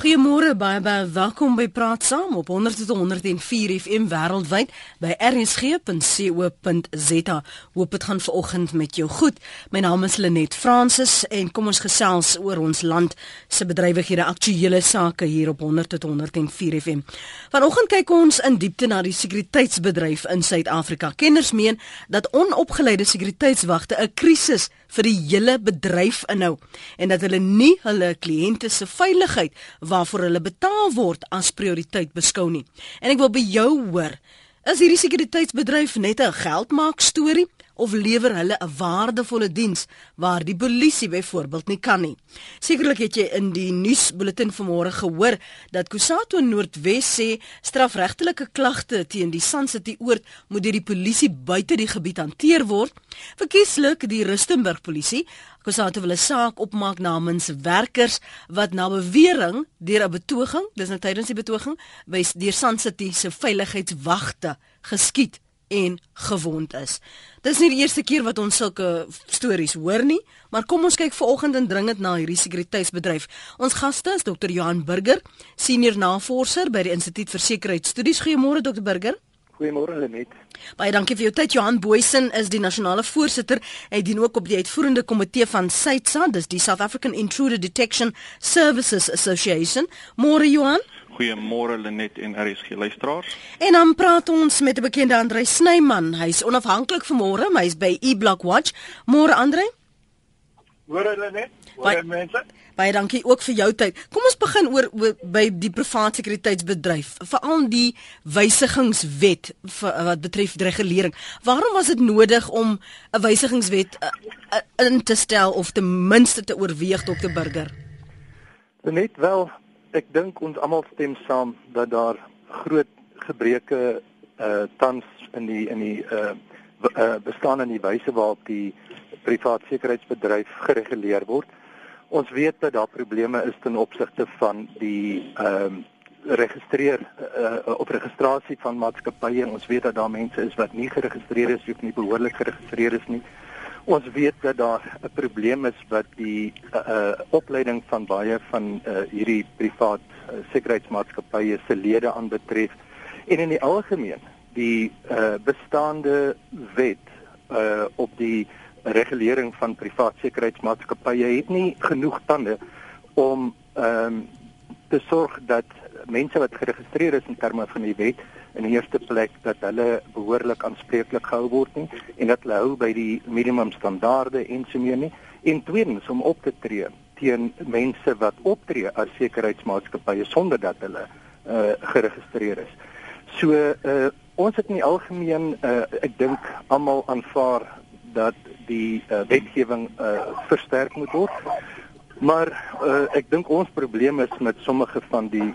Goeiemôre baie baie welkom by Praat Saam op 100.104 FM wêreldwyd by rsg.co.za. Hoop dit gaan vanoggend met jou goed. My naam is Lenet Fransis en kom ons gesels oor ons land se bedrywighede, aktuelle sake hier op 100.104 FM. Vanoggend kyk ons in diepte na die sekuriteitsbedryf in Suid-Afrika. Kenners meen dat onopgeleide sekuriteitswagte 'n krisis vir die hele bedryf inhou en dat hulle nie hulle kliënte se veiligheid waarvoor hulle betaal word as prioriteit beskou nie. En ek wil by jou hoor, is hierdie sekuriteitsbedryf net 'n geldmaak storie of lewer hulle 'n waardevolle diens waar die polisie byvoorbeeld nie kan nie. Sekerlik het jy in die nuusbulletin vanmôre gehoor dat Kusato Noordwes sê strafregtelike klagte teen die Sun City oord moet deur die polisie buite die gebied hanteer word. Verkieslik die Rustenburg polisie Kusato wil 'n saak opmaak namens werkers wat na bewering deur 'n betoging, dis nou tydens die betoging, by deur Sun City se veiligheidswagte geskiet en gewond is. Dis nie die eerste keer wat ons sulke stories hoor nie, maar kom ons kyk vanoggend en dringend na hierdie sekuriteitsbedryf. Ons gaste is Dr. Johan Burger, senior navorser by die Instituut vir Sekuriteitsstudies. Goeiemôre Dr. Burger. Goeiemôre Lenet. Baie dankie vir jou tyd. Johan Boysen is die nasionale voorsitter. Hy dien ook op die uitvoerende komitee van SAITSA, dis die South African Intruder Detection Services Association. Môre Johan. Goeiemôre Lenet en RSG luisteraars. En dan praat ons met 'n bekende Andrei Snyman. Hy's onafhanklik vanmôre, hy's by eBlock Watch. Môre Andrei. Môre Lenet. Môre mense. Baie dankie ook vir jou tyd. Kom ons begin oor, oor by die privaat sekuriteitsbedryf, veral die wysigingswet vir, wat betref regulering. Waarom was dit nodig om 'n wysigingswet uh, uh, in te stel of ten minste te oorweeg tot 'n burger? Net wel ek dink ons almal stem saam dat daar groot gebreke uh tans in die in die uh, uh bestaan in die wyse waarop die privaat sekuriteitsbedryf gereguleer word. Ons weet dat daar probleme is ten opsigte van die ehm uh, registreer uh, op registrasie van maatskappye. Ons weet dat daar mense is wat nie geregistreer is of nie behoorlik geregistreer is nie. Ons weet dat daar 'n probleem is wat die uh, uh opleiding van baie van uh, hierdie privaat uh, sekuriteitsmaatskappye se lede aanbetref en in die algemeen die uh bestaande wet uh op die regulering van privaat sekuriteitsmaatskappye het nie genoeg tande om ehm um, te sorg dat mense wat geregistreer is in terme van die wet in die eerste plek dat hulle behoorlik aanspreeklik gehou word nie en dat hulle hou by die minimum standaarde en so meer nie en tweedens om op te tree teen mense wat optree as sekuriteitsmaatskappye sonder dat hulle uh, geregistreer is. So uh, ons het in die algemeen uh, ek dink almal aanvaar dat die uh, wetgewing uh, versterk moet word. Maar uh, ek dink ons probleem is met sommige van die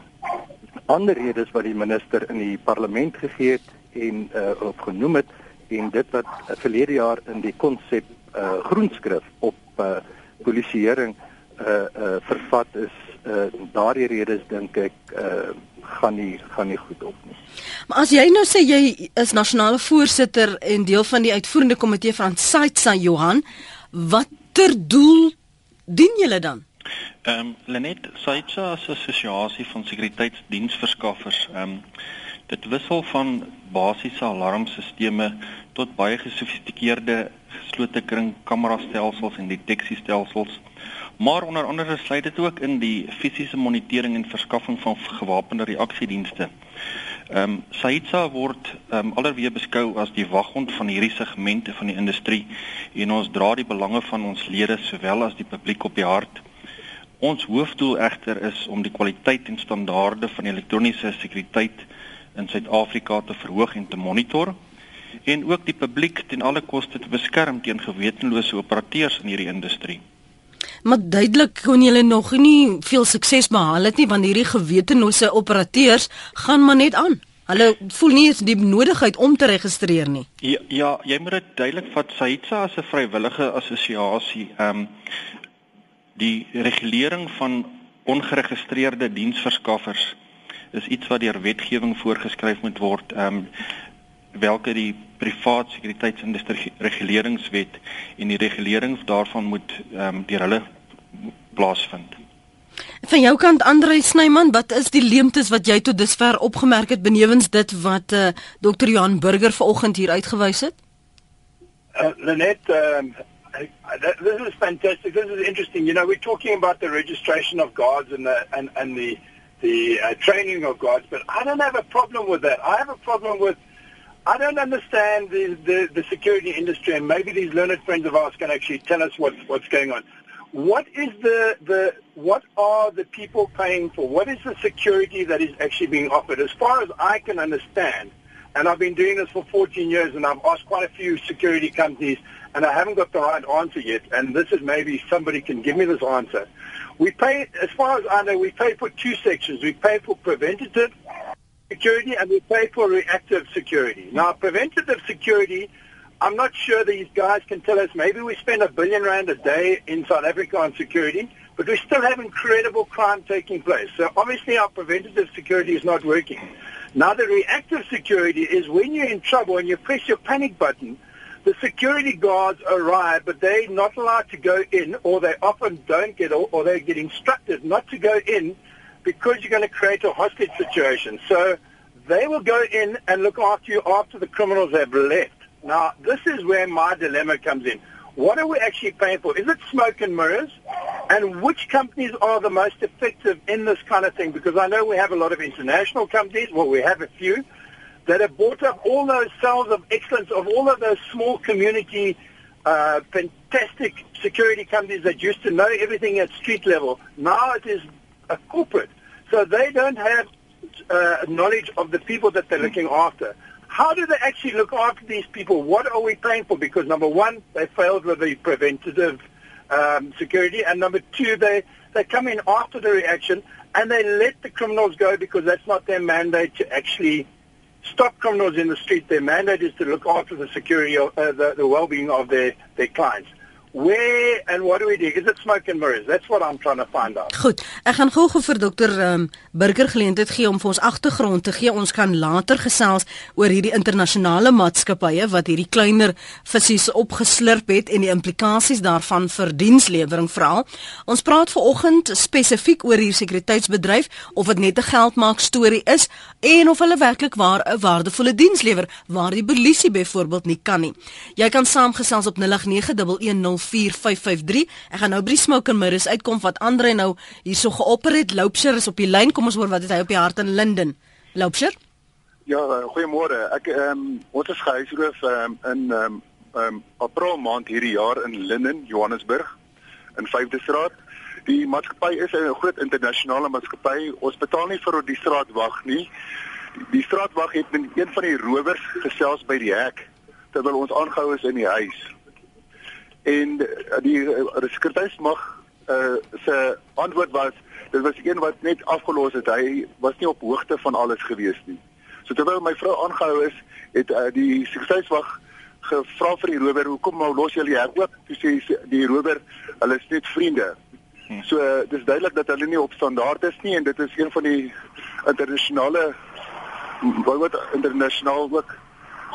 ander redes wat die minister in die parlement gegee het en uh, opgenoem het en dit wat uh, verlede jaar in die konsep uh, groenskrif op uh, polisieering uh, uh, vervat is uh, daardie redes dink ek uh, gaan nie gaan nie goed op nie. Maar as jy nou sê jy is nasionale voorsitter en deel van die uitvoerende komitee van SAITSA Johan, watter doel dien julle dan? Ehm um, Lenet SAITSA is 'n assosiasie van sekuriteitsdiensverskaffers. Ehm um, dit wissel van basiese alarmstelsels tot baie gesofistikeerde geslote kring kamerastelsels en deteksiestelsels. Maar onder andere sluit dit ook in die fisiese monitering en verskaffing van gewapende reaksiedienste. Ehm um, SAITSA word ehm um, alreeds beskou as die waghond van hierdie segmente van die industrie en ons dra die belange van ons lede sowel as die publiek op die hart. Ons hoofdoel egter is om die kwaliteit en standaarde van elektroniese sekuriteit in Suid-Afrika te verhoog en te monitor en ook die publiek ten alle koste te beskerm teen gewetenlose operateurs in hierdie industrie. Maar duidelik kon julle nog nie veel sukses behaal het nie want hierdie gewetenlose operateurs gaan maar net aan. Hulle voel nie eens die nodigheid om te registreer nie. Ja, ja jy moet dit duidelik vat. Saitsa as 'n vrywillige assosiasie. Ehm um, Die regulering van ongeregistreerde diensverskaffers is iets wat deur wetgewing voorgeskryf moet word, ehm um, welke die privaat sekuriteitsindustrie reguleringswet en die regulering daarvan moet ehm um, deur hulle plaasvind. Van jou kant Andre Snyman, wat is die leemtes wat jy tot dusver opgemerk het benewens dit wat uh, eh, Dr. Johan Burger vanoggend hier uitgewys het? Uh, Lenet, um, this is fantastic. This is interesting. You know, we're talking about the registration of guards and the and, and the the uh, training of guards, but I don't have a problem with that. I have a problem with I don't understand the, the, the security industry, and maybe these learned friends of ours can actually tell us what's what's going on. What is the the what are the people paying for? What is the security that is actually being offered? As far as I can understand, and I've been doing this for 14 years, and I've asked quite a few security companies, and I haven't got the right answer yet. And this is maybe somebody can give me this answer. We pay, as far as I know, we pay for two sections. We pay for preventative security and we pay for reactive security. Now, preventative security, I'm not sure these guys can tell us. Maybe we spend a billion rand a day in South Africa on security, but we still have incredible crime taking place. So obviously our preventative security is not working. Now the reactive security is when you're in trouble and you press your panic button, the security guards arrive, but they're not allowed to go in, or they often don't get, or they get instructed not to go in because you're going to create a hostage situation. So they will go in and look after you after the criminals have left. Now, this is where my dilemma comes in. What are we actually paying for? Is it smoke and mirrors? And which companies are the most effective in this kind of thing? Because I know we have a lot of international companies, well, we have a few, that have bought up all those cells of excellence of all of those small community, uh, fantastic security companies that used to know everything at street level. Now it is a corporate. So they don't have uh, knowledge of the people that they're looking after. How do they actually look after these people? What are we paying for? Because number one, they failed with the preventative um, security, and number two, they they come in after the reaction and they let the criminals go because that's not their mandate to actually stop criminals in the street. Their mandate is to look after the security, of, uh, the, the well-being of their, their clients. Where and what do we do? Is it smoke and mirrors? That's what I'm trying to find out. Goed. Ek gaan gou-gou vir dokter um, Burger geleentheid gee om vir ons agtergrond te gee. Ons kan later gesels oor hierdie internasionale maatskappye wat hierdie kleiner visse opgeslurp het en die implikasies daarvan vir dienslewering veral. Ons praat ver oggend spesifiek oor hierdie sekuriteitsbedryf of dit net 'n geldmaak storie is en of hulle werklik waar 'n waardevolle diens lewer waar die polisie byvoorbeeld nie kan nie. Jy kan saamgesels op 089110 4553. Ek gaan nou by die smoke and mirrors uitkom wat Andre nou hierso geopper het. Loupsher is op die lyn. Kom ons hoor wat het hy op die hart in Linden. Loupsher? Ja, goeiemôre. Ek ehm um, ons is gehuisroof um, in ehm um, um, April maand hierdie jaar in Linden, Johannesburg in 5de Straat. Die maatskappy is 'n groot internasionale maatskappy. Ons betaal nie vir die straatwag nie. Die straatwag het met een van die rowers gesels by die hek terwyl ons aangehou is in die huis en eh, die, die eh, sekuriteitsmag uh, se antwoord was dit was een wat net afgelos het. Hy was nie op hoogte van alles gewees nie. So terwyl my vrou aangehou is het uh, die sekuriteitsmag gevra vir die rower hoekom nou los jy die hek oop? Toe sê die rower hulle is net vriende. Hm. so uh, dis duidelik dat hulle nie op standaard is nie en dit is een van die internasionale wat internasionaal ook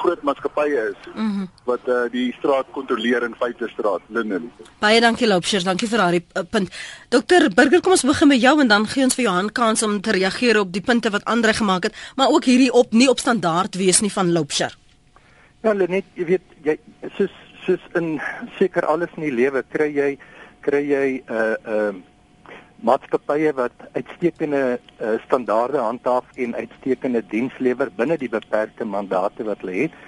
groot maatskappye is mm -hmm. wat uh, die straat kontroleer in Vyfde Straat, Linden. Baie dankie Loupshers, dankie vir daardie uh, punt. Dokter Burger, kom ons begin met jou en dan gee ons vir Johan kans om te reageer op die punte wat Andre gemaak het, maar ook hierdie op nie op standaard wees nie van Loupsher. Ja, Lenet, jy weet jy soos soos in seker alles in die lewe kry jy kry jy 'n uh, 'n uh, maatskappye wat uitstekende uh, standaarde handhaaf en uitstekende diens lewer binne die beperkte mandate wat hulle het.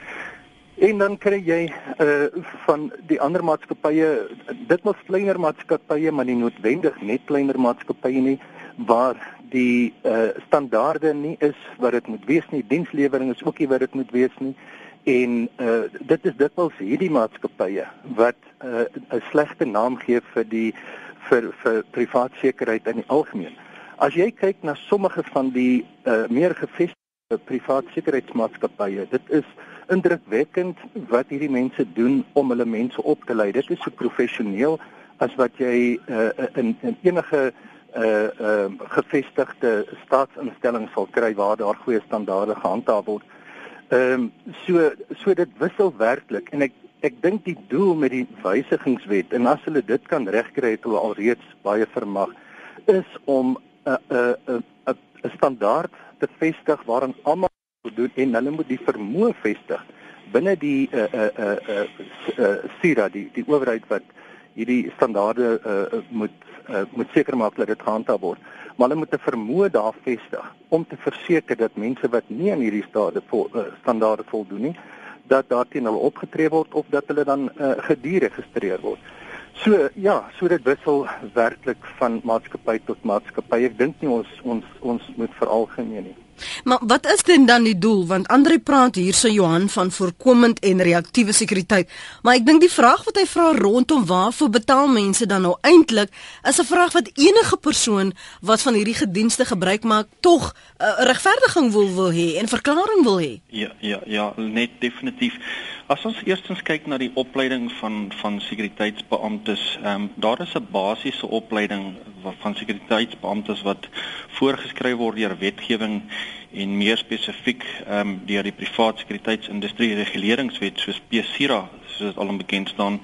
En dan kry jy uh van die ander maatskappye dit moet kleiner maatskappye maar nie noodwendig net kleiner maatskappye nie waar die uh standaarde nie is wat dit moet wees nie dienslewering is ook nie wat dit moet wees nie en uh dit is dikwels hierdie maatskappye wat uh 'n slegte naam gee vir die vir vir privaat sekerheid in die algemeen. As jy kyk na sommige van die uh, meer gevestigde privaat sekuriteitsmaatskappye, dit is indrukwekkend wat hierdie mense doen om hulle mense op te lei. Dit is so professioneel as wat jy uh, in, in enige uh uh gevestigde staatsinstelling sal kry waar daar goeie standaarde gehandhaaf word. Ehm um, so so dit wissel werklik en ek ek dink die doel met die wysigingswet en as hulle dit kan regkry het hulle alreeds baie vermag is om 'n 'n 'n 'n standaard te vestig waarin almal doen en hulle moet die vermoë vestig binne die uh uh uh uh, uh SIRA die die owerheid wat hierdie standaarde uh, moet uh, moet seker maak dat dit gehandhaaf word. Maar hulle moet 'n vermoë daar vestig om te verseker dat mense wat nie aan hierdie stade vol, uh, standaarde voldoen nie dat daarteen hulle opgetree word of dat hulle dan uh, gediregistreer word. So ja, so dit wissel werklik van maatskappy tot maatskappy. Ek dink nie ons ons ons moet veralgemeen nie. Maar wat is denn dan die doel? Want Andre praat hier so Johan van voorkomend en reaktiewe sekuriteit. Maar ek dink die vraag wat hy vra rondom waarvoor betaal mense dan nou eintlik is 'n vraag wat enige persoon wat van hierdie gedienste gebruik maak tog 'n uh, regverdiging wil wil hê en verklaring wil hê. Ja, ja, ja, net definitief. As ons eerstens kyk na die opleiding van van sekuriteitsbeamptes, ehm um, daar is 'n basiese opleiding van sekuriteitsbeamptes wat voorgeskryf word deur wetgewing en meer spesifiek ehm um, deur die privaat sekuriteitsindustrie reguleringswet soos PSIRA soos dit al bekend staan.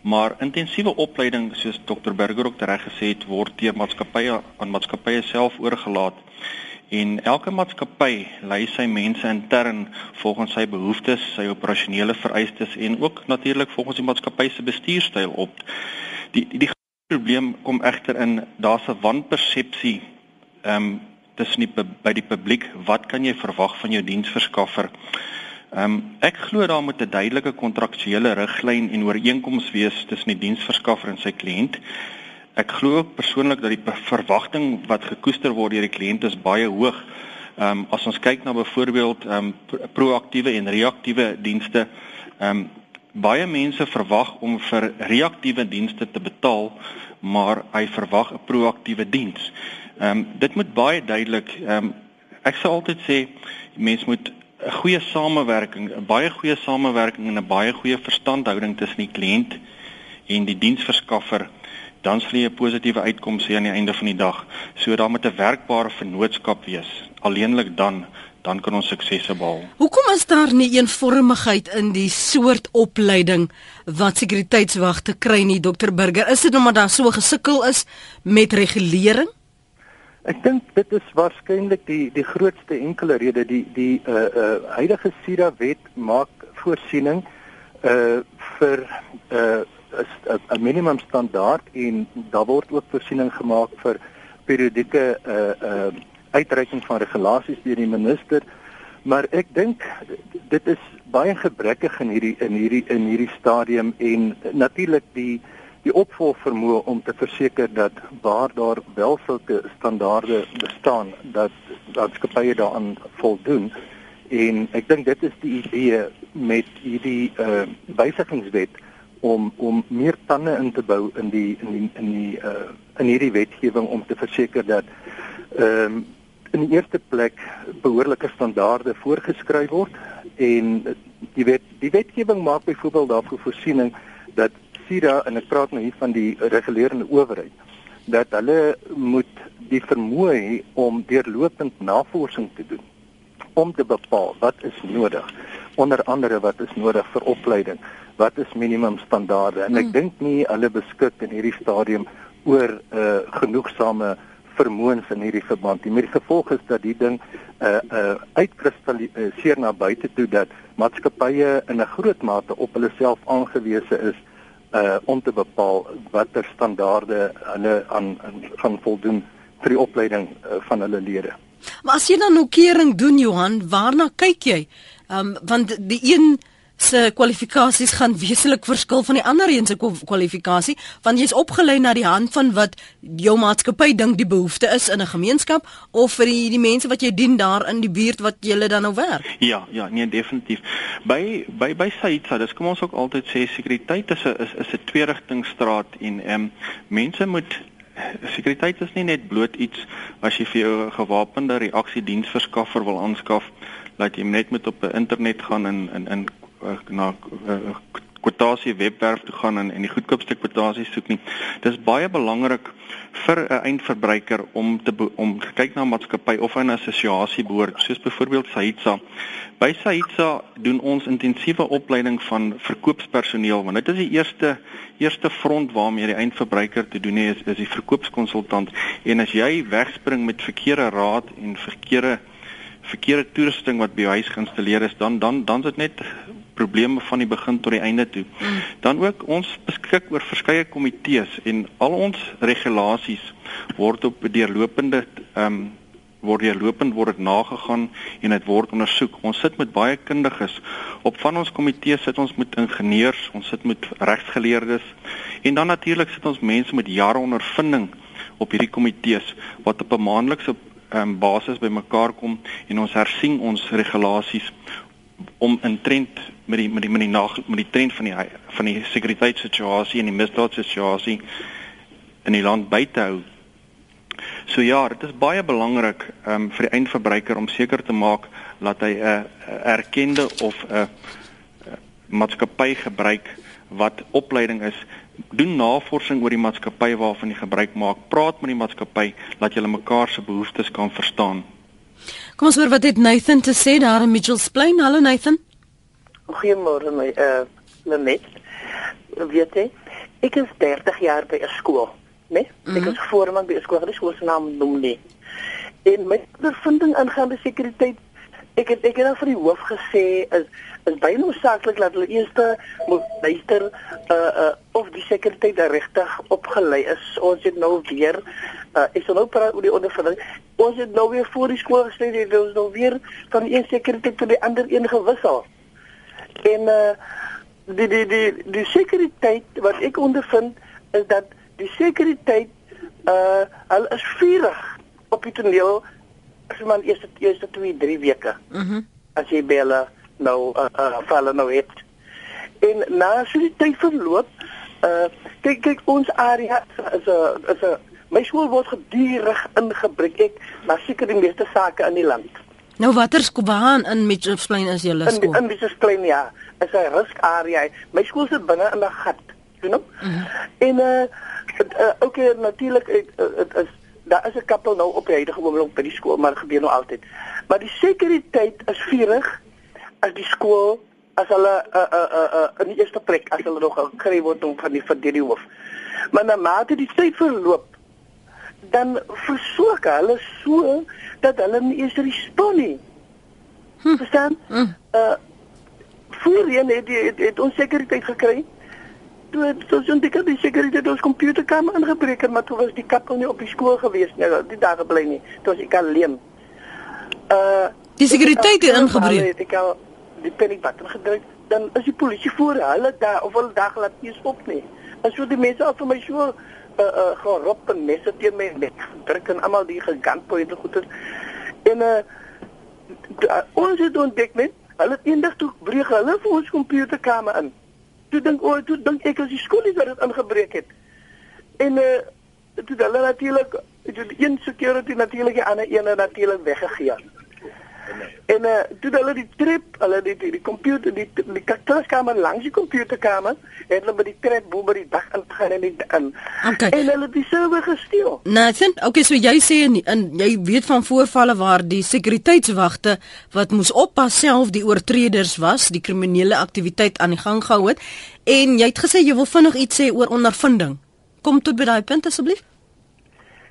Maar intensiewe opleiding soos Dr Burger ook reg gesê het word deur maatskappye aan maatskappye self oorgelaat. En elke maatskappy lei sy mense intern volgens sy behoeftes, sy operasionele vereistes en ook natuurlik volgens die maatskappy se bestuurstyl op. Die die, die probleem kom egter in daar's 'n wanpersepsie ehm um, tussen die by die publiek wat kan jy verwag van jou diensverskaffer? Ehm um, ek glo daar moet 'n duidelike kontraktuele riglyn en ooreenkoms wees tussen die diensverskaffer en sy kliënt. Ek glo persoonlik dat die verwagting wat gekoester word deur die kliënt is baie hoog. Ehm um, as ons kyk na byvoorbeeld ehm um, proaktiewe en reaktiewe dienste, ehm um, baie mense verwag om vir reaktiewe dienste te betaal, maar hy verwag 'n proaktiewe diens. Ehm um, dit moet baie duidelik ehm um, ek sal altyd sê mense moet 'n goeie samewerking, 'n baie goeie samewerking en 'n baie goeie verstandhouding tussen die kliënt en die diensverskaffer dan sal jy 'n positiewe uitkoms hê aan die einde van die dag. So daar moet 'n werkbare vennootskap wees. Alleenlik dan dan kan ons suksese behaal. Hoekom is daar nie eenvormigheid in die soort opleiding wat sekuriteitswagte kry nie, Dr Burger? Is dit omdat daar so gesukkel is met regulering? Ek dink dit is waarskynlik die die grootste enkele rede die die uh uh huidige SIRA wet maak voorsiening uh vir uh 'n minimum standaard en daar word ook voorsiening gemaak vir periodieke uh uh uitreiking van regulasies deur die minister. Maar ek dink dit is baie gebrekkig in hierdie in hierdie in hierdie stadium en natuurlik die die opvolgvermoë om te verseker dat waar daar wel sulke standaarde bestaan dat dat skappye daaraan voldoen. En ek dink dit is die idee met hierdie uh wysigingswet om om meer tande in te bou in die in die in die uh in hierdie wetgewing om te verseker dat ehm um, in die eerste plek behoorlike standaarde voorgeskryf word. En jy weet die wetgewing maak byvoorbeeld daarvoor voorsiening dat SIRA en ek praat nou hier van die regulerende owerheid dat hulle moet die vermoë hê om deurlopend navorsing te doen om te bepaal wat is nodig onder andere wat is nodig vir opleiding wat is minimum standaarde en ek mm. dink nie hulle beskik in hierdie stadium oor uh, genoegsame vermoëns in hierdie verband. Die gevolg is dat die ding uh uh uitkristalliseer na buite toe dat maatskappye in 'n groot mate op hulle self aangewese is uh om te bepaal watter standaarde hulle aan gaan voldoen vir die opleiding uh, van hulle lede. Maar as jy dan nou kering doen Johan, waarna kyk jy? Um want die een se kwalifikasies gaan wesentlik verskil van die ander een se kwalifikasie want jy's opgelei na die hand van wat jou maatskappy dink die behoefte is in 'n gemeenskap of vir die, die mense wat jy dien daar in die buurt wat jy dan nou werk. Ja, ja, nee definitief. By by by Saitsa, dis kom ons ook altyd sê sekuriteit is 'n is, is 'n tweerigtingstraat en ehm um, mense moet sekuriteit is nie net bloot iets as jy vir jou gewapende reaksiediensverskaffer wil aanskaf dat jy net moet op 'n internet gaan en in in na uh, kwotasie webwerf toe gaan en en die goedkoopste kwotasie soek nie. Dis baie belangrik vir 'n eindverbruiker om te om te kyk na 'n maatskappy of 'n assosiasie behoort, soos byvoorbeeld Sahitsa. By Sahitsa doen ons intensiewe opleiding van verkoopspersoneel want dit is die eerste eerste front waarmee die eindverbruiker te doen is, is die verkoopskonsultant en as jy wegspring met verkeerde raad en verkeerde verkeerde toerusting wat by jou huis geïnstalleer is dan dan dan is dit net probleme van die begin tot die einde toe. Mm. Dan ook ons beskik oor verskeie komitees en al ons regulasies word op deurlopende ehm um, word deurlopend word dit nagegaan en dit word ondersoek. Ons sit met baie kundiges. Op van ons komitees sit ons met ingenieurs, ons sit met regsgeleerdes en dan natuurlik sit ons mense met jare ondervinding op hierdie komitees wat op 'n maandelikse um, basis bymekaar kom en ons hersien ons regulasies om in trend met die met die met die nag met die trend van die van die sekuriteitssituasie en die misdaadsituasie in die land by te hou. So ja, dit is baie belangrik um, vir die eindverbruiker om seker te maak dat hy 'n uh, erkende of 'n uh, maatskappy gebruik wat opleiding is doen navorsing oor die maatskappy waarvan jy gebruik maak praat met die maatskappy laat julle mekaar se behoeftes kan verstaan Kom ons hoor wat het Nathan te sê daar in Mitchells Plain. Hallo Nathan. Goeiemôre my uh Lenet. Weet jy, ek is 30 jaar by 'n skool, né? Nee? Mm -hmm. Ek is voorman by 'n skool, die skool se naam noem nie. En my bevinding aangaande sekuriteit, ek het ek het nou vir die hoof gesê is is baie noodsaaklik dat hulle eers moet luister uh uh of die sekuriteit regtig opgelei is. Ons het nou weer uh ek sal nou praat oor die ondervinding. Ons het nou weer voor die skool gesê dit is nou weer van een sekuriteit tot die ander een gewissel. En uh die die die die sekuriteit wat ek ondervind is dat die sekuriteit uh hulle is vurig op die toneel as man eerste eerste 2 3 weke. Mhm. Mm as jy belle nou uh, uh val nou het. En na so die tyd verloop uh kyk kyk ons area is 'n is 'n My skool word gedurig ingebreek ek maar seker die meeste sake in die land. Nou watter skool waar in Mitchellsplein is julle skool? In, in Mitchellsplein ja, is 'n riskarea. My skool sit binne in 'n gat, you know. Mm -hmm. En uh, uh okay natuurlik dit uh, is daar is 'n kappel nou op die huidige oomblik by die skool, maar gebeur nou altyd. Maar die sekuriteit is vurig as die skool as hulle uh uh uh, uh in die eerste plek as hulle nog gekry word om van die verdediging hoof. Maar na mate die tyd verloop dan versoek hulle so dat hulle nie eens respond nie. Hm. Verstaan? Hm. Uh voorheen het die het, het ons sekuriteit gekry. Toe het ons so 'n dikke die sekuriteit ons komputerkamer ingebreek het, maar toe was die kappel nie op die skool gewees nie. Die daar gebly nie. Toe was ek alleen. Uh die sekuriteit het ingebreek. Ek het die panic button gedruk. Dan is die polisie voor hulle daar of hulle daar laat nie stop nie. En so die mense af vir my so uh, uh, gewoon rop en messe teen my nek druk en almal die geganpointe goeie en uh, uh, ons het ontdek net hulle eendag toe breek hulle vir ons komputerkamer in toe dink o toe dink ek as die skool is wat dit ingebreek het. En uh, toe hulle natuurlik die een security natuurlik die ander een natuurlik weggegee En uh toe hulle die trip, hulle die die, die komputer die die klaskamer langs die komputerkamer, het hulle by die trap bo by die dag ingaan en in. Okay. En hulle het die server gesteel. Nathan, okay, so jy sê in, in jy weet van voorvalle waar die sekuriteitswagte wat moes oppas self die oortreders was, die kriminele aktiwiteit aan die gang gehou het en jy het gesê jy wil vinnig iets sê oor ondervinding. Kom tot by daai punt asseblief.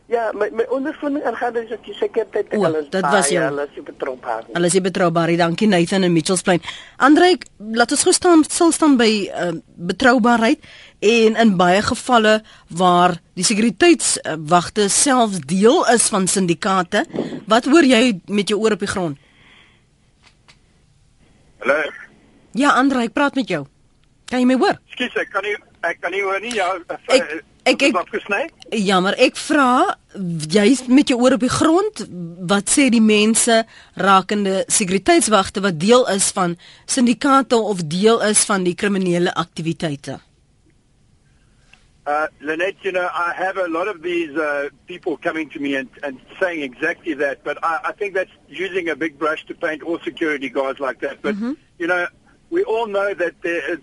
Ja, my my ondervinding aangaan is dat jy sekerheid en alles. Dit was jou. Hulle is betroubaar. Hulle is betroubaar. Dankie Nathan en Mitchells Plain. Andre, laat ons gestaan stil staan by uh, betroubaarheid en in baie gevalle waar die sekuriteitswagte self deel is van syndikaate, wat hoor jy met jou oor op die grond? Hallo. Ja, Andre, ek praat met jou. Kan jy my hoor? Skus, ek kan nie ek kan nie hoor nie. Ja, ek, ek ek afgesny. Jammer, ek vra jy's met jou oor op die grond, wat sê die mense rakende sekuriteitswagte wat deel is van syndikaate of deel is van die kriminele aktiwiteite? Uh, Lynette, you know, I have a lot of these uh, people coming to me and, and saying exactly that, but I, I think that's using a big brush to paint all security guards like that. But, mm -hmm. you know, we all know that there is,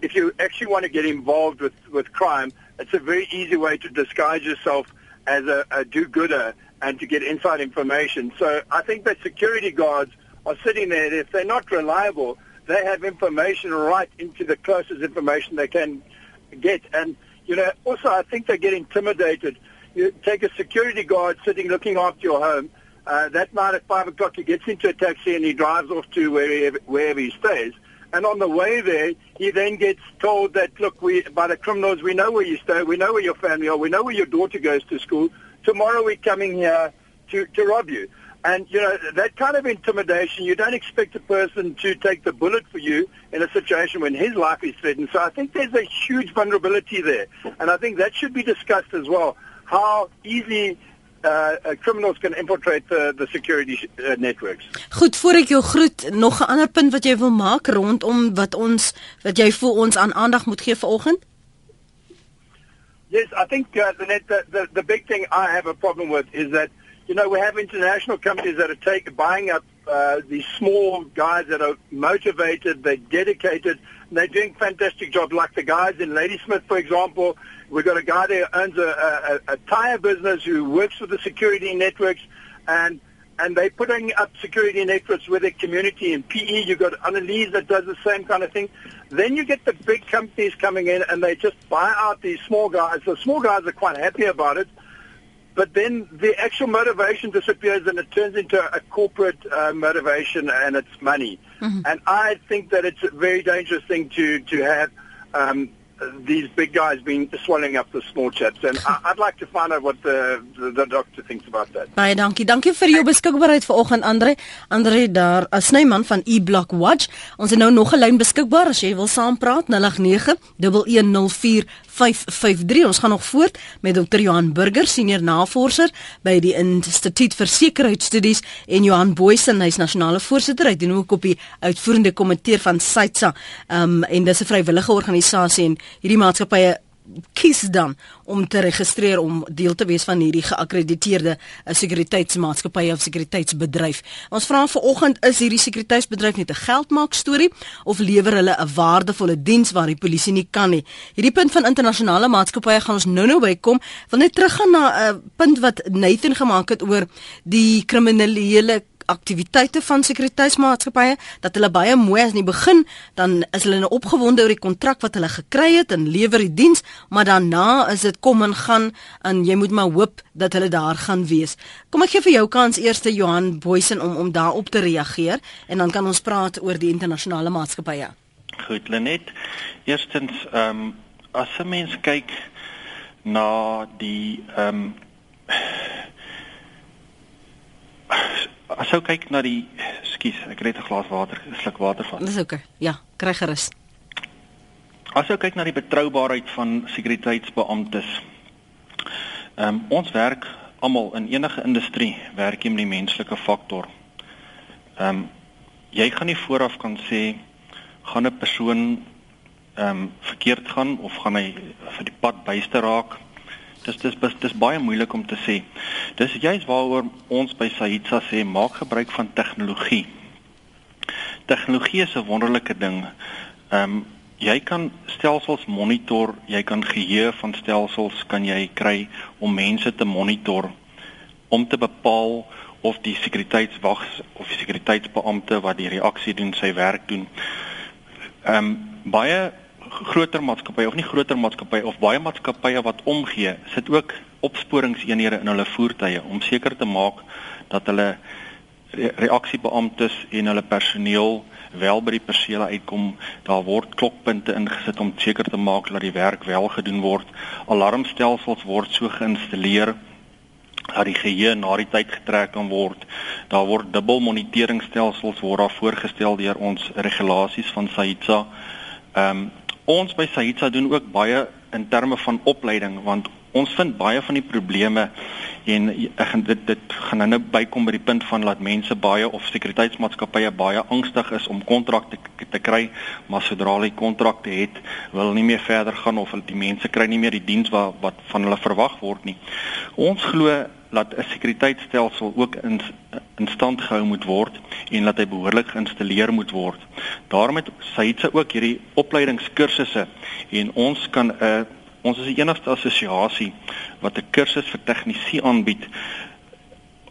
if you actually want to get involved with, with crime, it's a very easy way to disguise yourself as a, a do-gooder and to get inside information. So I think that security guards are sitting there. If they're not reliable, they have information right into the closest information they can get. And, you know, also I think they get intimidated. You take a security guard sitting looking after your home. Uh, that night at 5 o'clock he gets into a taxi and he drives off to wherever, wherever he stays. And on the way there, he then gets told that, look, we, by the criminals, we know where you stay, we know where your family are, we know where your daughter goes to school. Tomorrow we're coming here to, to rob you. And, you know, that kind of intimidation, you don't expect a person to take the bullet for you in a situation when his life is threatened. So I think there's a huge vulnerability there. And I think that should be discussed as well. How easily uh, uh, criminals can infiltrate the, the security uh, networks. Goed, voor ek jou groet, nog 'n ander punt wat jy wil maak rondom wat ons wat jy voel ons aan aandag moet gee vanoggend? Yes, I think uh, the, net, the, the the big thing I have a problem with is that you know we have international companies that are taking buying up uh, these small guys that are motivated, they're dedicated, and they're doing fantastic jobs. Like the guys in Ladysmith, for example, We've got a guy there who owns a, a, a tire business who works with the security networks, and and they're putting up security networks with their community. In PE, you've got Annalise that does the same kind of thing. Then you get the big companies coming in, and they just buy out these small guys. The small guys are quite happy about it, but then the actual motivation disappears, and it turns into a corporate uh, motivation, and it's money. Mm-hmm. And I think that it's a very dangerous thing to to have. Um, these big guys been swallowing up the small chaps and I, I'd like to find out what the, the the doctor thinks about that. Baie dankie. Dankie vir jou beskikbaarheid vanoggend Andre. Andre daar, 'n snyman van E Block Watch. Ons het nou nog 'n lyn beskikbaar as jy wil saampraat 089 1104 553 ons gaan nog voort met Dr Johan Burger senior navorser by die Instituut vir Sekuriteitsstudies en Johan Boysen hy's nasionale voorsitter. Hy doen ook op die uitvoerende komitee van SAITSA. Um, en dis 'n vrywillige organisasie en hierdie maatskappye kies dan om te registreer om deel te wees van hierdie geakkrediteerde uh, sekuriteitsmaatskappy of sekuriteitsbedryf. Ons vra vanoggend is hierdie sekuriteitsbedryf net 'n geldmaak storie of lewer hulle 'n waardevolle diens waar die polisie nie kan nie. Hierdie punt van internasionale maatskappye gaan ons nou-nou bykom. Wil net teruggaan na 'n uh, punt wat Nathan gemaak het oor die kriminele aktiwiteite van sekuriteitsmaatskappye dat hulle baie mooi as in die begin dan is hulle nou opgewonde oor die kontrak wat hulle gekry het en lewer die diens, maar daarna is dit kom en gaan en jy moet maar hoop dat hulle daar gaan wees. Kom ek gee vir jou kans eerste Johan Boysen om om daarop te reageer en dan kan ons praat oor die internasionale maatskappye. Goed, Lenet. Eerstens, ehm um, as 'n mens kyk na die ehm um, as ou kyk na die skus, ek het net 'n glas water, 'n sluk water van. Dis oké. Okay. Ja, kry gerus. As ou kyk na die betroubaarheid van sekuriteitsbeamptes. Ehm um, ons werk almal in enige industrie werk jy met die menslike faktor. Ehm um, jy gaan nie vooraf kan sê gaan 'n persoon ehm um, verkeerd gaan of gaan hy vir die pad byste raak dis dis dis, dis baie moeilik om te sê. Dis juist waaroor ons by Sahitsa sê maak gebruik van tegnologie. Tegnologie is 'n wonderlike ding. Ehm um, jy kan stelsels monitor, jy kan geheue van stelsels kan jy kry om mense te monitor om te bepaal of die sekuriteitswag of die sekuriteitsbeampte wat die reaksie doen sy werk doen. Ehm um, baie groter maatskappye of nie groter maatskappye of baie maatskappye wat omgee, sit ook opsporingseenhede in hulle voertuie om seker te maak dat hulle re reaksiebeamptes en hulle personeel wel by die persele uitkom. Daar word klokpunte ingesit om seker te maak dat die werk wel gedoen word. Alarmstelsels word so geïnstalleer dat die geheue na die tyd getrek kan word. Daar word dubbel moniteringstelsels word daar voorgestel deur ons regulasies van SAITSA. Ehm um, ons by Sahitsa doen ook baie in terme van opleiding want ons vind baie van die probleme en ek dit dit gaan nou bykom by die punt van laat mense baie of sekuriteitsmaatskappye baie angstig is om kontrakte te, te kry maar sodra hulle kontrakte het wil nie meer verder gaan of die mense kry nie meer die diens wat wat van hulle verwag word nie. Ons glo dat 'n sekuriteitstelsel ook in in stand gehou moet word en dat hy behoorlik geïnstalleer moet word. Daarom het Saitse ook hierdie opleidingskursusse en ons kan 'n uh, ons is die enigste assosiasie wat 'n kursus vir tegnisi aanbied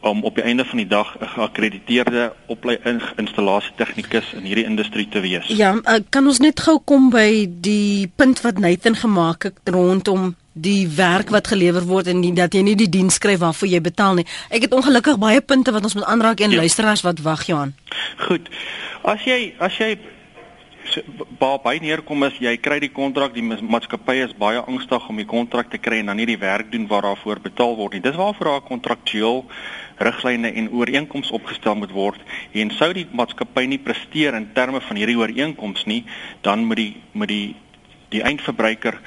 om op die einde van die dag 'n geakkrediteerde opleidingsinstallasie tegnikus in hierdie industrie te wees. Ja, uh, kan ons net gou kom by die punt wat Nathan gemaak het rondom die werk wat gelewer word en nie dat jy nie die diens skryf waarvoor jy betaal nie. Ek het ongelukkig baie punte wat ons moet aanraak en ja. luisteraars wat wag Johan. Goed. As jy as jy waar baie neerkom is jy kry die kontrak die maatskappy is baie angstig om die kontrak te kry en dan nie die werk doen wat daarvoor betaal word nie dis waarvoor daar kontraktueel riglyne en ooreenkomste opgestel moet word en sou die maatskappy nie presteer in terme van hierdie ooreenkomste nie dan moet die moet die die eindverbruiker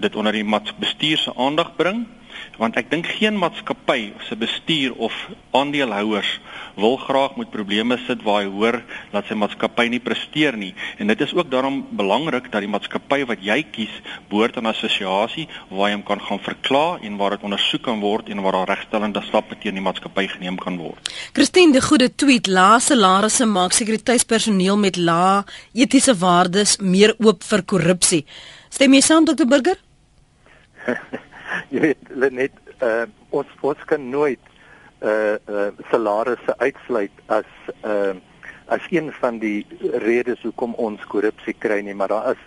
dit onder die bestuur se aandag bring want ek dink geen maatskappy se bestuur of aandeelhouers wil graag met probleme sit waar hy hoor dat sy maatskappy nie presteer nie en dit is ook daarom belangrik dat die maatskappy wat jy kies behoort aan 'n assosiasie waar jy hom kan gaan verkla en waar dit ondersoek kan word en waar daar regstellende stappe teen die maatskappy geneem kan word. Christine de Goede tweet: "Lae salarisse maak sekuriteitspersoneel met lae etiese waardes meer oop vir korrupsie." Stem jy saam Dr Burger? jy weet net uh, ons ons kan nooit uh, uh salarisse uitsluit as uh as een van die redes hoekom ons korrupsie kry nie maar daar is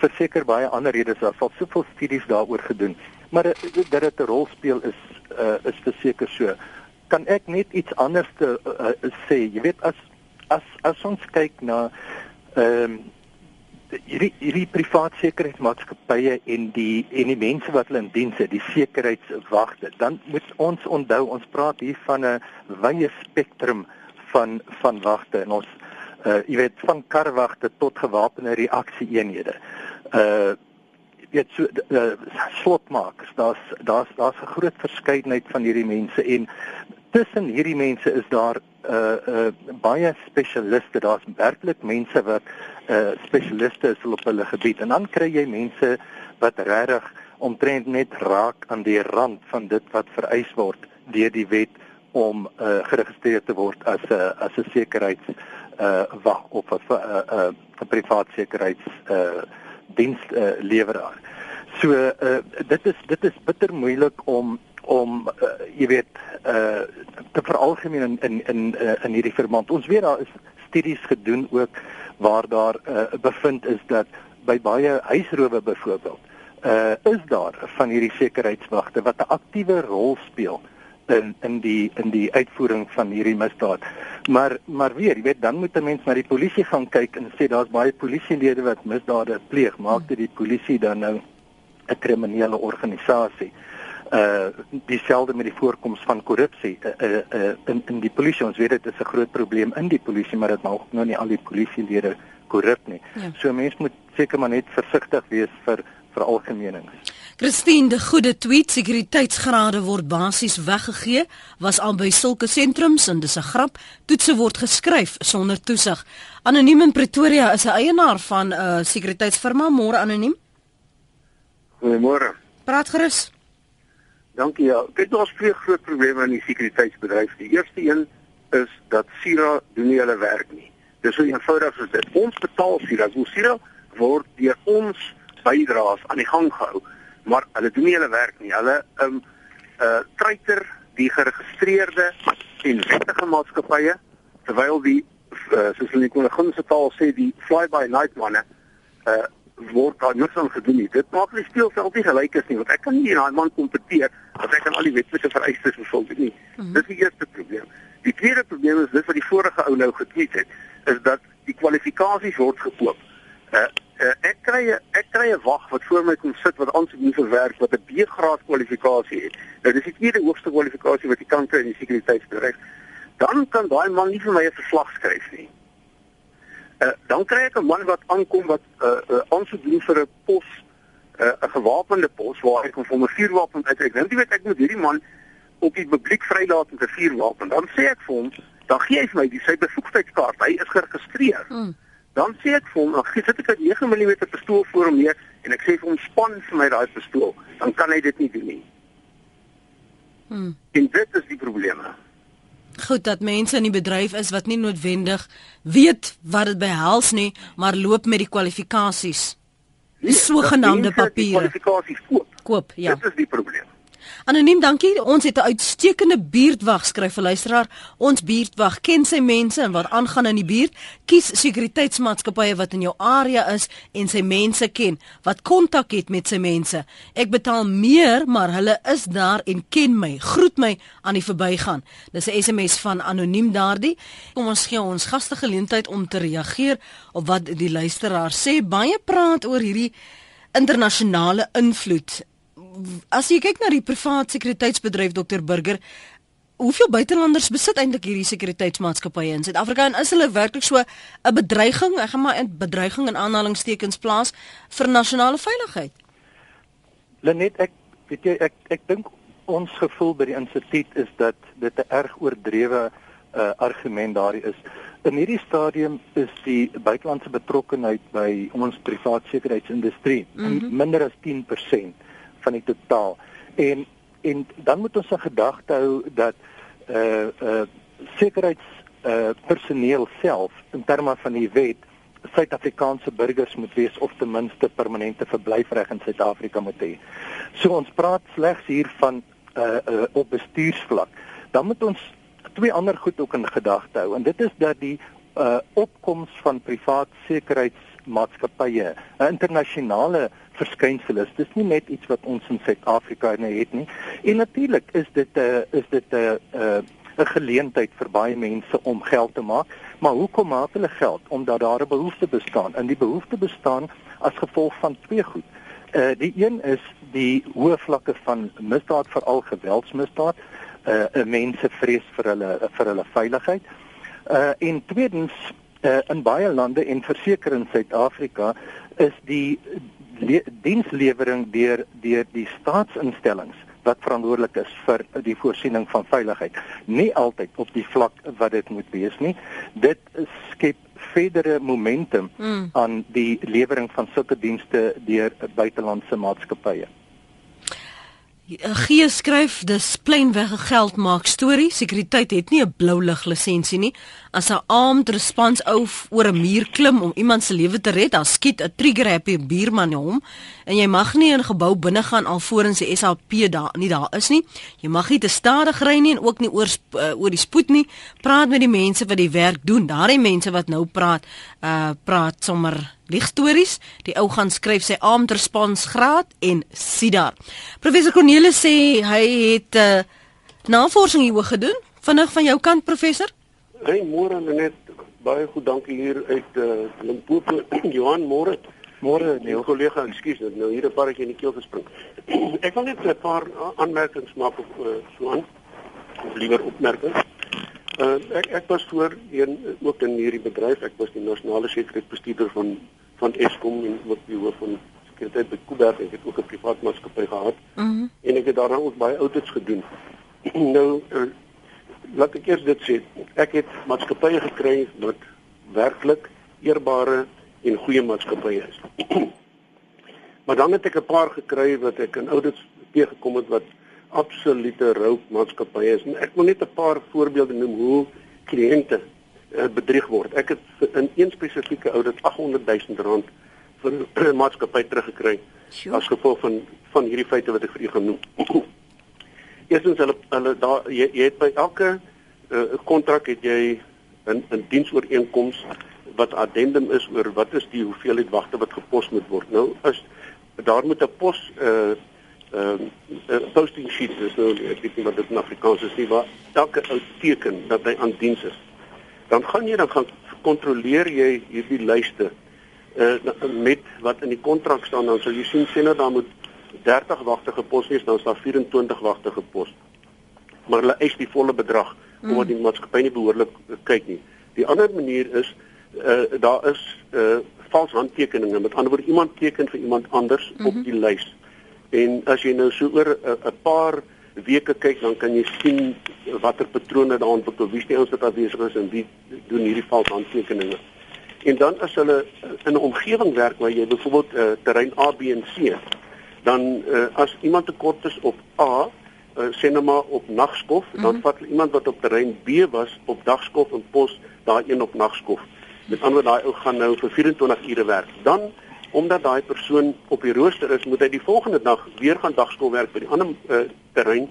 verseker baie ander redes. Daar sal soveel studies daaroor gedoen maar dat dit 'n rol speel is uh is verseker so. Kan ek net iets anders te uh, sê? Jy weet as as as ons kyk na ehm um, hierdie hierdie privaat sekuriteitsmaatskappye en die en die mense wat hulle in diens het, die sekuriteitswagte, dan moet ons onthou ons praat hier van 'n wye spektrum van van wagte en ons uh jy weet van karwagte tot gewapende reaksieeenhede. Uh weet so uh, slotmakers, daar's daar's daar's 'n groot verskeidenheid van hierdie mense en tussen hierdie mense is daar uh uh baie spesialiste, daar's werklik mense wat uh spesialiste is op hulle gebied en dan kry jy mense wat regtig omtrent net raak aan die rand van dit wat vereis word deur die wet om uh geregistreer te word as 'n uh, as 'n sekuriteits uh wag of 'n uh, uh 'n privaat sekuriteits uh diensleweraar. Uh, so uh dit is dit is bitter moeilik om om uh, jy weet uh te veralgemeen in in in uh, in hierdie verband. Ons weet daar is studies gedoen ook waar daar uh, bevind is dat by baie huisrowe byvoorbeeld uh is daar van hierdie sekuriteitswagte wat 'n aktiewe rol speel in in die in die uitvoering van hierdie misdaad. Maar maar weer, jy weet, dan moet 'n mens na die polisie gaan kyk en sê daar's baie polisielede wat misdade pleeg. Maak dit die polisie dan nou 'n kriminele organisasie? uh dieselfde met die voorkoms van korrupsie uh, uh, uh in in die polisie ons weet dit is 'n groot probleem in die polisie maar dit maak nou nie al die polisielede korrup nie. Ja. So mense moet seker maar net versigtig wees vir vir algemeenings. Christine de Goede tweet sekuriteitsgrade word basies weggegee was al by sulke sentrums en dis 'n grap toetse word geskryf sonder toesig. Anoniem in Pretoria is 'n eienaar van 'n uh, sekuriteitsfirma môre anoniem. Goeiemôre. Praat gerus. Dankie ja. Kyk, daar's twee groot probleme in die sekuriteitsbedryf. Die eerste een is dat Sira doen nie hulle werk nie. Dis so eenvoudig soos dit. Ons betaal Sira. So Sira word deur ons bydraes aan die gang gehou, maar hulle doen nie hulle werk nie. Hulle um uh treiter die geregistreerde en wettige maatskappye terwyl die uh, soos hulle kon 'n gunste taal sê die fly by night manne uh word daar niks aan gedoen nie. Dit maak die speelveld nie gelyk is nie, want ek kan nie daai man kompeteer as ek aan al die wetlike vereistes voldoen nie. Mm -hmm. Dis die eerste probleem. Die tweede probleem is dis wat die vorige ou nou getweet het, is dat die kwalifikasies word gekoop. Uh, uh ek kry ek kry 'n wag wat voor my kom sit wat aansoek doen vir werk wat 'n B-graad kwalifikasie het. Nou dis die tweede hoogste kwalifikasie wat jy kan kry in die sekuriteitsbedryf. Dan kan daai man nie vir my 'n verslag skryf nie. Uh, dan kry ek 'n man wat aankom wat 'n uh, uh, aansoek doen vir 'n pos, 'n uh, gewapende pos waar kom vir 'n vuurwapen uit. Ek dink jy weet ek moet hierdie man op die publiek vrylaat met 'n vuurwapen. Dan sê ek vir hom, dan gee hy vir my die sy bevoegdheidskaart. Hy is geregistreer. Mm. Dan sê ek vir hom, dan gee sit ek 'n 9 mm pistool voor hom neer en ek sê vir hom span vir my daai pistool. Dan kan hy dit nie doen nie. Mm. En dit is die probleem. Goed dat mense in die bedryf is wat nie noodwendig weet wat dit behels nie, maar loop met die kwalifikasies. Die sogenaamde papiere. Kwalifikasies koop. Koop, ja. Dit is die probleem. Anoniem, dankie. Ons het 'n uitstekende buurtwag skryf vir luisteraar. Ons buurtwag ken sy mense en wat aangaan in die buurt. Kies sekuriteitsmaatskappye wat in jou area is en sy mense ken, wat kontak het met sy mense. Ek betaal meer, maar hulle is daar en ken my. Groet my aan die verbygaan. Dis 'n SMS van Anoniem daardie. Kom ons gee ons gaste geleentheid om te reageer op wat die luisteraar sê. Baie praat oor hierdie internasionale invloed as jy kyk na die privaat sekuriteitsbedryf Dr Burger, hoeveel buitelanders besit eintlik hierdie sekuriteitsmaatskappye in Suid-Afrika en is hulle werklik so 'n bedreiging? Ek gaan maar 'n bedreiging in aanhalingstekens plaas vir nasionale veiligheid. Lenet, ek weet jy ek ek dink ons gevoel by die instituut is dat dit 'n erg oordrewe uh, argument daarin is. In hierdie stadium is die buitelandse betrokkenheid by ons privaat sekuriteitsindustrie mm -hmm. minder as 10% van die totaal. En en dan moet ons 'n gedagte hou dat uh uh sekuriteits uh personeel self in terme van die wet Suid-Afrikaanse burgers moet wees of ten minste permanente verblyfreg in Suid-Afrika moet hê. So ons praat slegs hier van uh, uh op bestuursvlak. Dan moet ons twee ander goed ook in gedagte hou en dit is dat die uh opkoms van privaat sekuriteitsmaatskappye, 'n internasionale verskynsel is. Dis nie net iets wat ons in Suid-Afrika het nie. En natuurlik is dit 'n uh, is dit 'n uh, 'n uh, 'n geleentheid vir baie mense om geld te maak. Maar hoekom maak hulle geld? Omdat daar 'n behoefte bestaan. En die behoefte bestaan as gevolg van twee goed. Uh die een is die hoë vlakke van misdaad, veral geweldsmisdaad. Uh mense vrees vir hulle vir hulle veiligheid. Uh en tweedens uh in baie lande en verseker in Suid-Afrika is die dienslewering deur deur die staatsinstellings wat verantwoordelik is vir die voorsiening van veiligheid. Nie altyd op die vlak wat dit moet wees nie. Dit skep verdere momentum mm. aan die lewering van sulke dienste deur buitelandse maatskappye Gee skryf dis plainweg 'n geld maak storie. Sekuriteit het nie 'n blou lig lisensie nie. As 'n armed response ou oor 'n muur klim om iemand se lewe te red, dan skiet 'n trigger happy buurman hom en jy mag nie in 'n gebou binne gaan alvorens die SAP daar nie daar is nie. Jy mag nie te stadig ry nie en ook nie oor uh, oor die spoed nie. Praat met die mense wat die werk doen. Daardie mense wat nou praat, uh praat sommer ligstories. Die ou gaan skryf sy armed response graad en sien daar. Professor Cornelis sê hy het uh, navorsing hieroor gedoen. Vinnig van jou kant professor? Hey môre net baie goed dankie hier uit uh, Limpopo. Johan môre. Môre, nee, kollega, ekskuus, nou hier 'n paartjie in die keel gespring. Ek wil net 'n paar aanmerkings maak op uh, so aan. Of liewer opmerkings. Uh, ek ek was voor een ook in hierdie bedryf. Ek was die nasionale sekuriteitsbestuurder van van Eskom en ook die hoof van sekuriteit by Kuiberg ek het ook 'n privaat maatskappy gehad. Mm en ek het daarna ook baie audits gedoen. nou uh, laat ek eers dit sê. Ek het maatskappye gekry wat werklik eerbare en goeie maatskappye is. maar dan het ek 'n paar gekry wat ek in audits teëgekom het wat absolute rou maatskappye is. En ek wil net 'n paar voorbeelde noem hoe kliënte uh, bedrieg word. Ek het in een spesifieke audit 800 000 rand vir 'n maatskappy teruggekry sure. as gevolg van van hierdie feite wat ek vir u genoem. Eerstens hulle hulle daar jy, jy het by elke eh, kontrak uh, het jy 'n 'n diensooreenkoms wat addendum is oor wat is die hoeveelheid wagte wat gepos moet word. Nou is daar moet 'n pos uh ehm uh, posting sheet is nou ek weet nie wat dit in Afrikaans is nie, maar elke ou teken dat hy aan diens is dan gaan jy dan gaan kontroleer jy hierdie lyste uh met wat in die kontrak staan dan sal jy sien sien dat daar moet 30 wagte gepos wees dan is daar 24 wagte gepos maar hulle eis die volle bedrag mm. omdat die maatskappy nie behoorlik kyk nie die ander manier is uh daar is uh vals handtekeninge met ander woorde iemand teken vir iemand anders mm -hmm. op mhm. die lys en as jy nou so oor 'n paar weke kyk dan kan jy sien watter patrone daar ontwikkel, wie se ouens wat afwesig is en wie doen hierdie vals handtekeninge. En dan as hulle in 'n omgewing werk waar jy byvoorbeeld uh, terrein A, B en C, dan uh, as iemand tekort is op A, uh, sê nou maar op nagskof, mm -hmm. dan vat iemand wat op terrein B was op dagskof en pos daai een op nagskof. Met ander daai ou gaan nou vir 24 ure werk. Dan omdat daai persoon op die rooster is, moet hy die volgende dag weer gaan dagskool werk by die ander uh, terrein.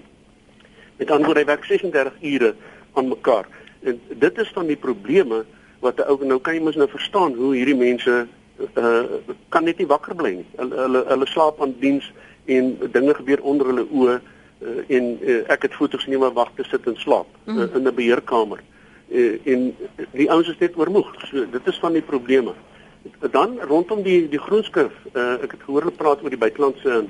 Met ander woorde hy werk 36 ure aan mekaar. En dit is dan die probleme wat 'n ou nou kan jy mos nou verstaan hoe hierdie mense uh, kan net nie wakker bly nie. Hulle hulle, hulle slaap aan diens en dinge gebeur onder hulle oë uh, en uh, ek het foto's neem maar wag te sit en slaap uh, in 'n beheerkamer. Uh, en die ouens is net oormoeg. So dit is van die probleme. Dan rondom die die groenskrif, uh, ek het gehoor hulle praat oor die buitelandse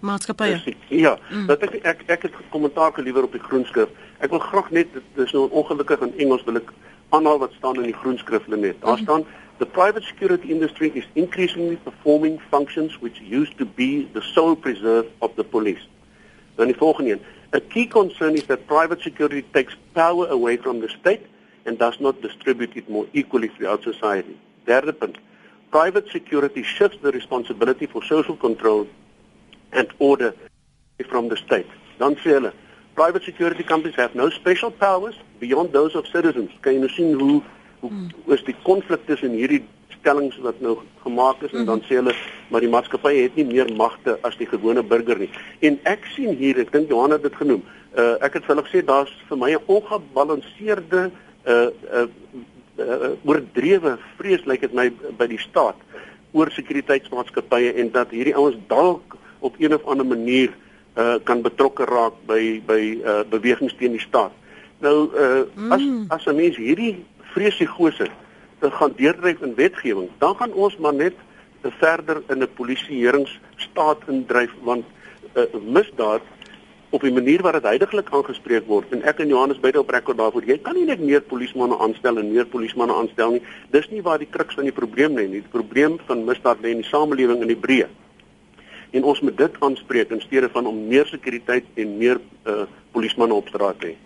maatskappye. Ja, mm. dat ek ek ek het kommentaar geliewer op die groenskrif. Ek wil graag net dis nou ongelukkig in Engels wil ek aanhaal wat staan in die groenskrif net. Daar mm. staan The private security industry is increasingly performing functions which used to be the sole preserve of the police. Dan die volgende een. A key concern is that private security takes power away from the state and does not distribute it more equally throughout society. Derde punt. Private security shifts the responsibility for social control and order from the state. Dan sê hulle, private security companies have no special powers beyond those of citizens. Kan jy nou sien hoe hoe hmm. is die konflik tussen hierdie stellings wat nou gemaak is en dan hmm. sê hulle maar die maatskappy het nie meer magte as die gewone burger nie. En ek sien hier, ek dink Johan het dit genoem. Uh, ek het vir hulle gesê daar's vir my 'n ongebalanseerde uh uh, uh oordrewe vrees lyk like dit my by die staat oor sekuriteitsmaatskappye en dat hierdie ouens dalk op een of ander manier uh kan betrokke raak by by uh bewegings teen die staat. Nou uh mm. as as 'n mens hierdie vreesigose te gaan deurdryf in wetgewing, dan gaan ons maar net verder in 'n polisieeringsstaat indryf want uh, misdaad op die manier wat dit heidaglik aangespreek word. En ek en Johannes beide op rekord daarvoor. Jy kan nie net meer polismanne aanstel en meer polismanne aanstel nie. Dis nie waar die kruks van die probleem lê nie. Die probleem van misdaad lê in die samelewing in die breë. En ons moet dit aanspreek in steede van om meer sekuriteit en meer uh, polismanne op straat te hê.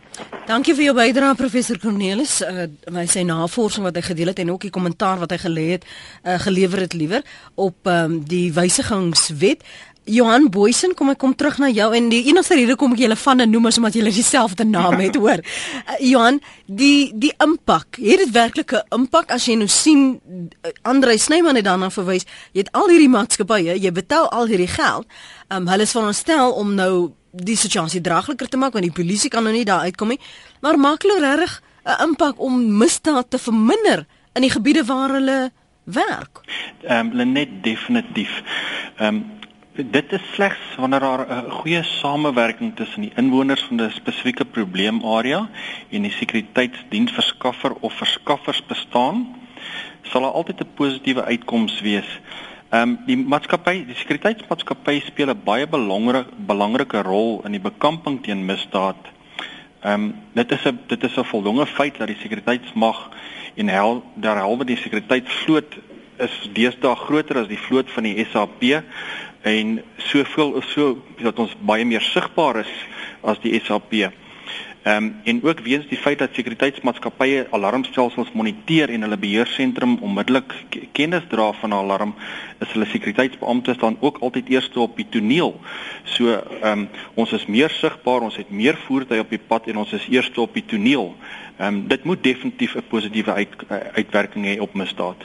Dankie vir jou bydrae professor Cornelis. Uh my sy navorsing wat hy gedeel het en ook die kommentaar wat hy gelê het, uh gelewer het liewer op um die wysigingswet. Johan Boysen, kom ek kom terug na jou en die enigste rede kom ek julle van noem is omdat julle dieselfde naam het, hoor. Uh, Johan, die die impak, het dit werklik 'n impak as jy nou sien uh, Andre Snyman het daarna verwys, jy het al hierdie maatskappye, jy betaal al hierdie geld. Um hulle is veronderstel om nou die situasie dragliker te maak want die polisie kan nou nie daar uitkom nie. Maar maak hulle regtig 'n impak om misdaad te verminder in die gebiede waar hulle werk? Ehm um, net definitief. Ehm um, dit is slegs wanneer daar 'n goeie samewerking tussen die inwoners van 'n spesifieke probleemarea en die sekuriteitsdiensverskaffer of verskaffers bestaan, sal daar altyd 'n positiewe uitkoms wees. Ehm um, die maatskappy, die sekuriteitsmaatskappy speel 'n baie belangrike belangrike rol in die bekamping teen misdaad. Ehm um, dit is 'n dit is 'n voldonge feit dat die sekuriteitsmag en hel derhalwe die sekuriteitsvloot is deesdae groter as die vloot van die SAP en soveel so dat ons baie meer sigbaar is as die SAP. Ehm um, en ook weens die feit dat sekuriteitsmaatskappye alarmstelsels moniteer en hulle beheersentrum onmiddellik kennis dra van 'n alarm, is hulle sekuriteitsbeamptes dan ook altyd eerste op die toneel. So ehm um, ons is meer sigbaar, ons het meer voertuie op die pad en ons is eerste op die toneel. Ehm um, dit moet definitief 'n positiewe uit, uitwerking hê op misdaad.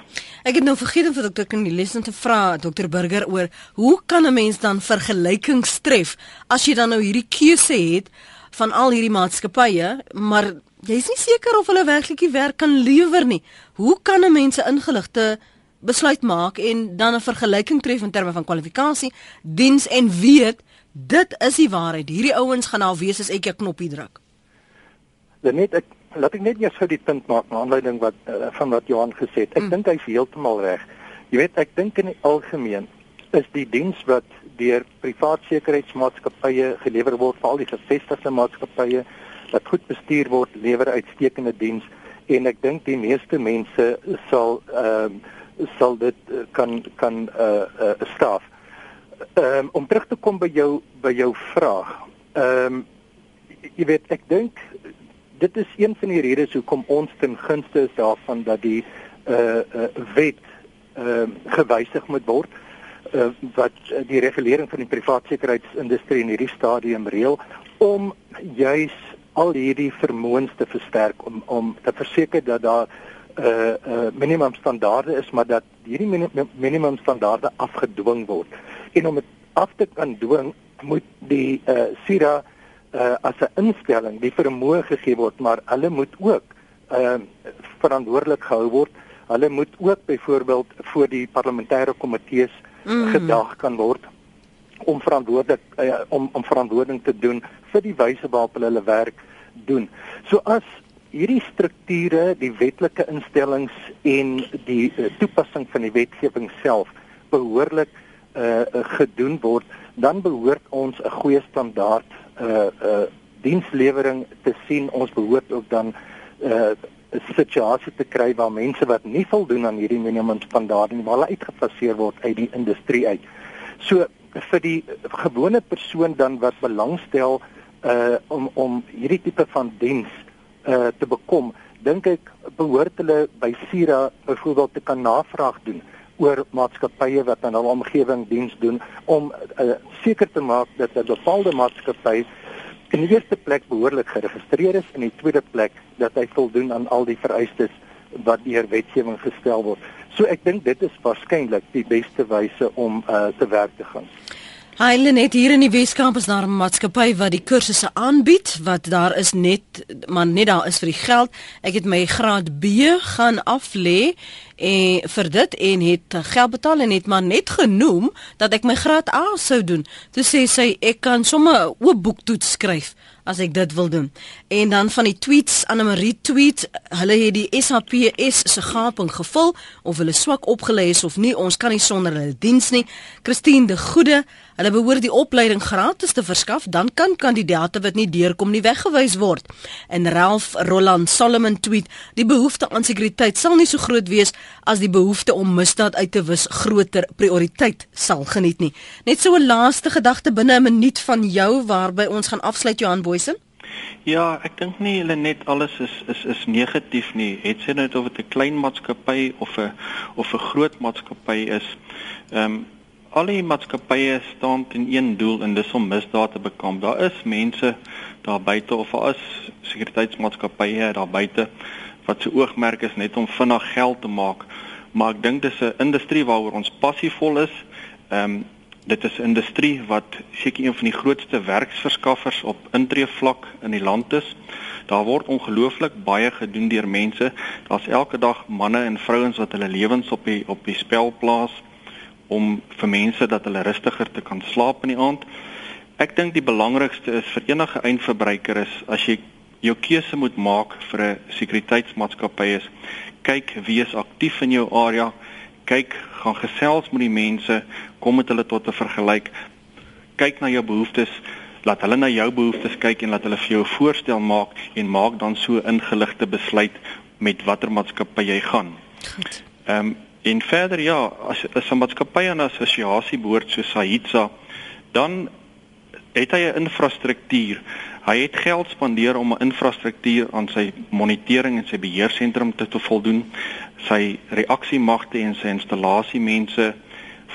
Ek het nou vergeet om vir dokter Knielisen te vra, dokter Burger oor hoe kan 'n mens dan vergelykings tref as jy dan nou hierdie keuse het van al hierdie maatskappye, maar jy's nie seker of hulle werklik die werk kan lewer nie. Hoe kan 'n mens 'n ingeligte besluit maak en dan 'n vergelyking tref in terme van kwalifikasie, diens en weet dit is die waarheid. Hierdie ouens gaan nou wees as ek 'n knoppie druk. Net ek laat ek net eers gou die punt maak na aanleiding wat uh, van wat Johan gesê het. Ek mm. dink hy's heeltemal reg. Jy weet, ek dink in die algemeen is die diens wat deur privaat sekuriteitsmaatskappye gelewer word, veral die gevestigde maatskappye wat goed bestuur word, lewer uitstekende diens en ek dink die meeste mense sal ehm uh, sal dit uh, kan kan uh uh staaf. Ehm um, om terug te kom by jou by jou vraag. Ehm um, jy weet ek dink dit is een van die redes hoekom ons ten gunste is daarvan dat die uh, uh wet ehm uh, gewysig moet word. Uh, uh, wat die regulering van die privaat sekuriteitsindustrie in hierdie stadium reël om juis al hierdie vermoëns te versterk om om te verseker dat daar 'n uh, uh, minimum standaarde is maar dat hierdie minimum, standaarde afgedwing word. En om dit af te kan dwing moet die uh, SIRA uh, as 'n instelling die vermoë gegee word maar hulle moet ook uh, verantwoordelik gehou word. Hulle moet ook byvoorbeeld voor die parlementêre komitees mm. gedag kan word om verantwoordelik uh, om om verantwoording te doen vir die wyse waarop hulle hulle werk doen. So as hierdie strukture, die wetlike instellings en die uh, toepassing van die wetgewing self behoorlik uh, uh gedoen word, dan behoort ons 'n goeie standaard uh uh dienslewering te sien. Ons behoort ook dan uh 'n situasie te kry waar mense wat nie voldoen aan hierdie minimum standaarde nie, maar hulle uitgefaseer word uit die industrie uit. So vir die gewone persoon dan wat belangstel uh om om hierdie tipe van diens uh te bekom, dink ek behoort hulle by Sira byvoorbeeld te kan navraag doen oor maatskappye wat aan hulle omgewing diens doen om uh, seker te maak dat 'n bepaalde maatskappy in die eerste plek behoorlik geregistreer is en in die tweede plek dat hy voldoen aan al die vereistes wat deur wetgewing gestel word. So ek dink dit is waarskynlik die beste wyse om uh, te werk te gaan. Hulle net hier in die Weskaap is daar 'n maatskappy wat die kursusse aanbied wat daar is net maar net daar is vir die geld. Ek het my graad B gaan aflê en vir dit en het geld betaal en het maar net genoem dat ek my graad A sou doen. Toe sê sy ek kan sommer 'n oop boektoets skryf as ek dit wil doen. En dan van die tweets Anne Marie tweet, hulle het die SAPS se gaping gevul of hulle swak opgelê is of nie, ons kan nie sonder hulle diens nie. Christine de Goede, hulle behoort die opleiding gratis te verskaf, dan kan kandidaate wat nie deurkom nie weggewys word. En Ralph Roland Solomon tweet, die behoefte aan sekuriteit sal nie so groot wees as die behoefte om misdaad uit te wis groter prioriteit sal geniet nie. Net so 'n laaste gedagte binne 'n minuut van jou waarby ons gaan afsluit Johan Boy Boysen? Ja, ek dink nie hulle net alles is is is negatief nie. Het sy net of dit 'n klein maatskappy of 'n of 'n groot maatskappy is. Ehm um, al die maatskappye staan in een doel en dis om misdaad te bekamp. Daar is mense daar buite of daar is sekuriteitsmaatskappye daar buite wat se oogmerk is net om vinnig geld te maak. Maar ek dink dis 'n industrie waaroor ons passievol is. Ehm um, dit is 'n industrie wat seker een van die grootste werksverskaffers op intree vlak in die land is. Daar word ongelooflik baie gedoen deur mense. Daar's elke dag manne en vrouens wat hulle lewens op die op die spel plaas om vir mense dat hulle rustiger te kan slaap in die aand. Ek dink die belangrikste is vir enige eindverbruiker is as jy jou keuse moet maak vir 'n sekuriteitsmaatskappy is kyk wie is aktief in jou area kyk, gaan gesels met die mense, kom met hulle tot 'n vergelyk. Kyk na jou behoeftes, laat hulle na jou behoeftes kyk en laat hulle vir jou 'n voorstel maak en maak dan so ingeligte besluit met watter maatskappy jy gaan. Goed. Ehm um, en verder ja, as as 'n maatskappy aan 'n assosiasie behoort so Sahitsa, dan het hy 'n infrastruktuur. Hy het geld spandeer om 'n infrastruktuur aan sy monitering en sy beheersentrum te, te voldoen. Sy reaksiemagte en sy installasiemense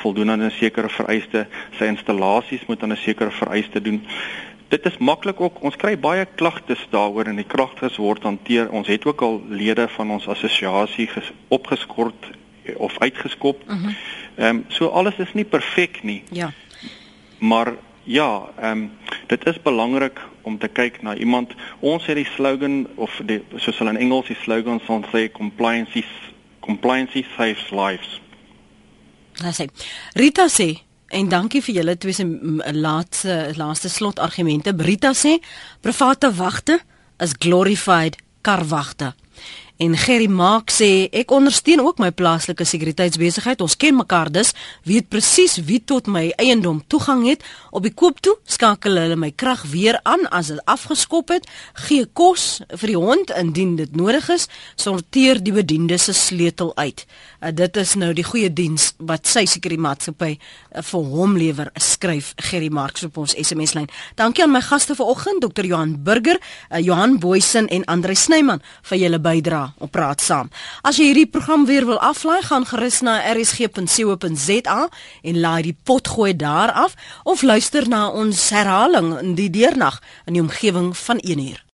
voldoen aan 'n sekere vereiste. Sy installasies moet aan 'n sekere vereiste doen. Dit is maklik ook. Ons kry baie klagtes daaroor en die klagtes word hanteer. Ons het ook al lede van ons assosiasie opgeskort of uitgeskop. Mhm. Ehm mm um, so alles is nie perfek nie. Ja. Maar Ja, ehm um, dit is belangrik om te kyk na iemand. Ons het die slogan of die soos hulle in Engels die slogan sal sê compliance compliance saves lives. Dis hy. Rita sê en dankie vir julle twee se laaste laaste slot argumente. Rita sê private wagte is glorified karwagte. En Gerry Maak sê ek ondersteun ook my plaaslike sekuriteitsbesigheid. Ons ken mekaar dus, weet presies wie tot my eiendom toegang het. Op die koop toe skakel hulle my krag weer aan as dit afgeskop het. Gee kos vir die hond indien dit nodig is. Sorteer die bediende se sleutel uit. Uh, dit is nou die goeie diens wat sy sekuriteitsmaatskappy uh, vir hom lewer. Skryf Gerry Maak op ons SMS lyn. Dankie aan my gaste vanoggend, Dr. Johan Burger, uh, Johan Boysen en Andre Snyman vir julle bydrae op Praat Saam. As jy hierdie program weer wil aflaai, gaan gerus na rsg.co.za en laai die pot gooi daar af of luister na ons herhaling in die deernag in die omgewing van 1 uur.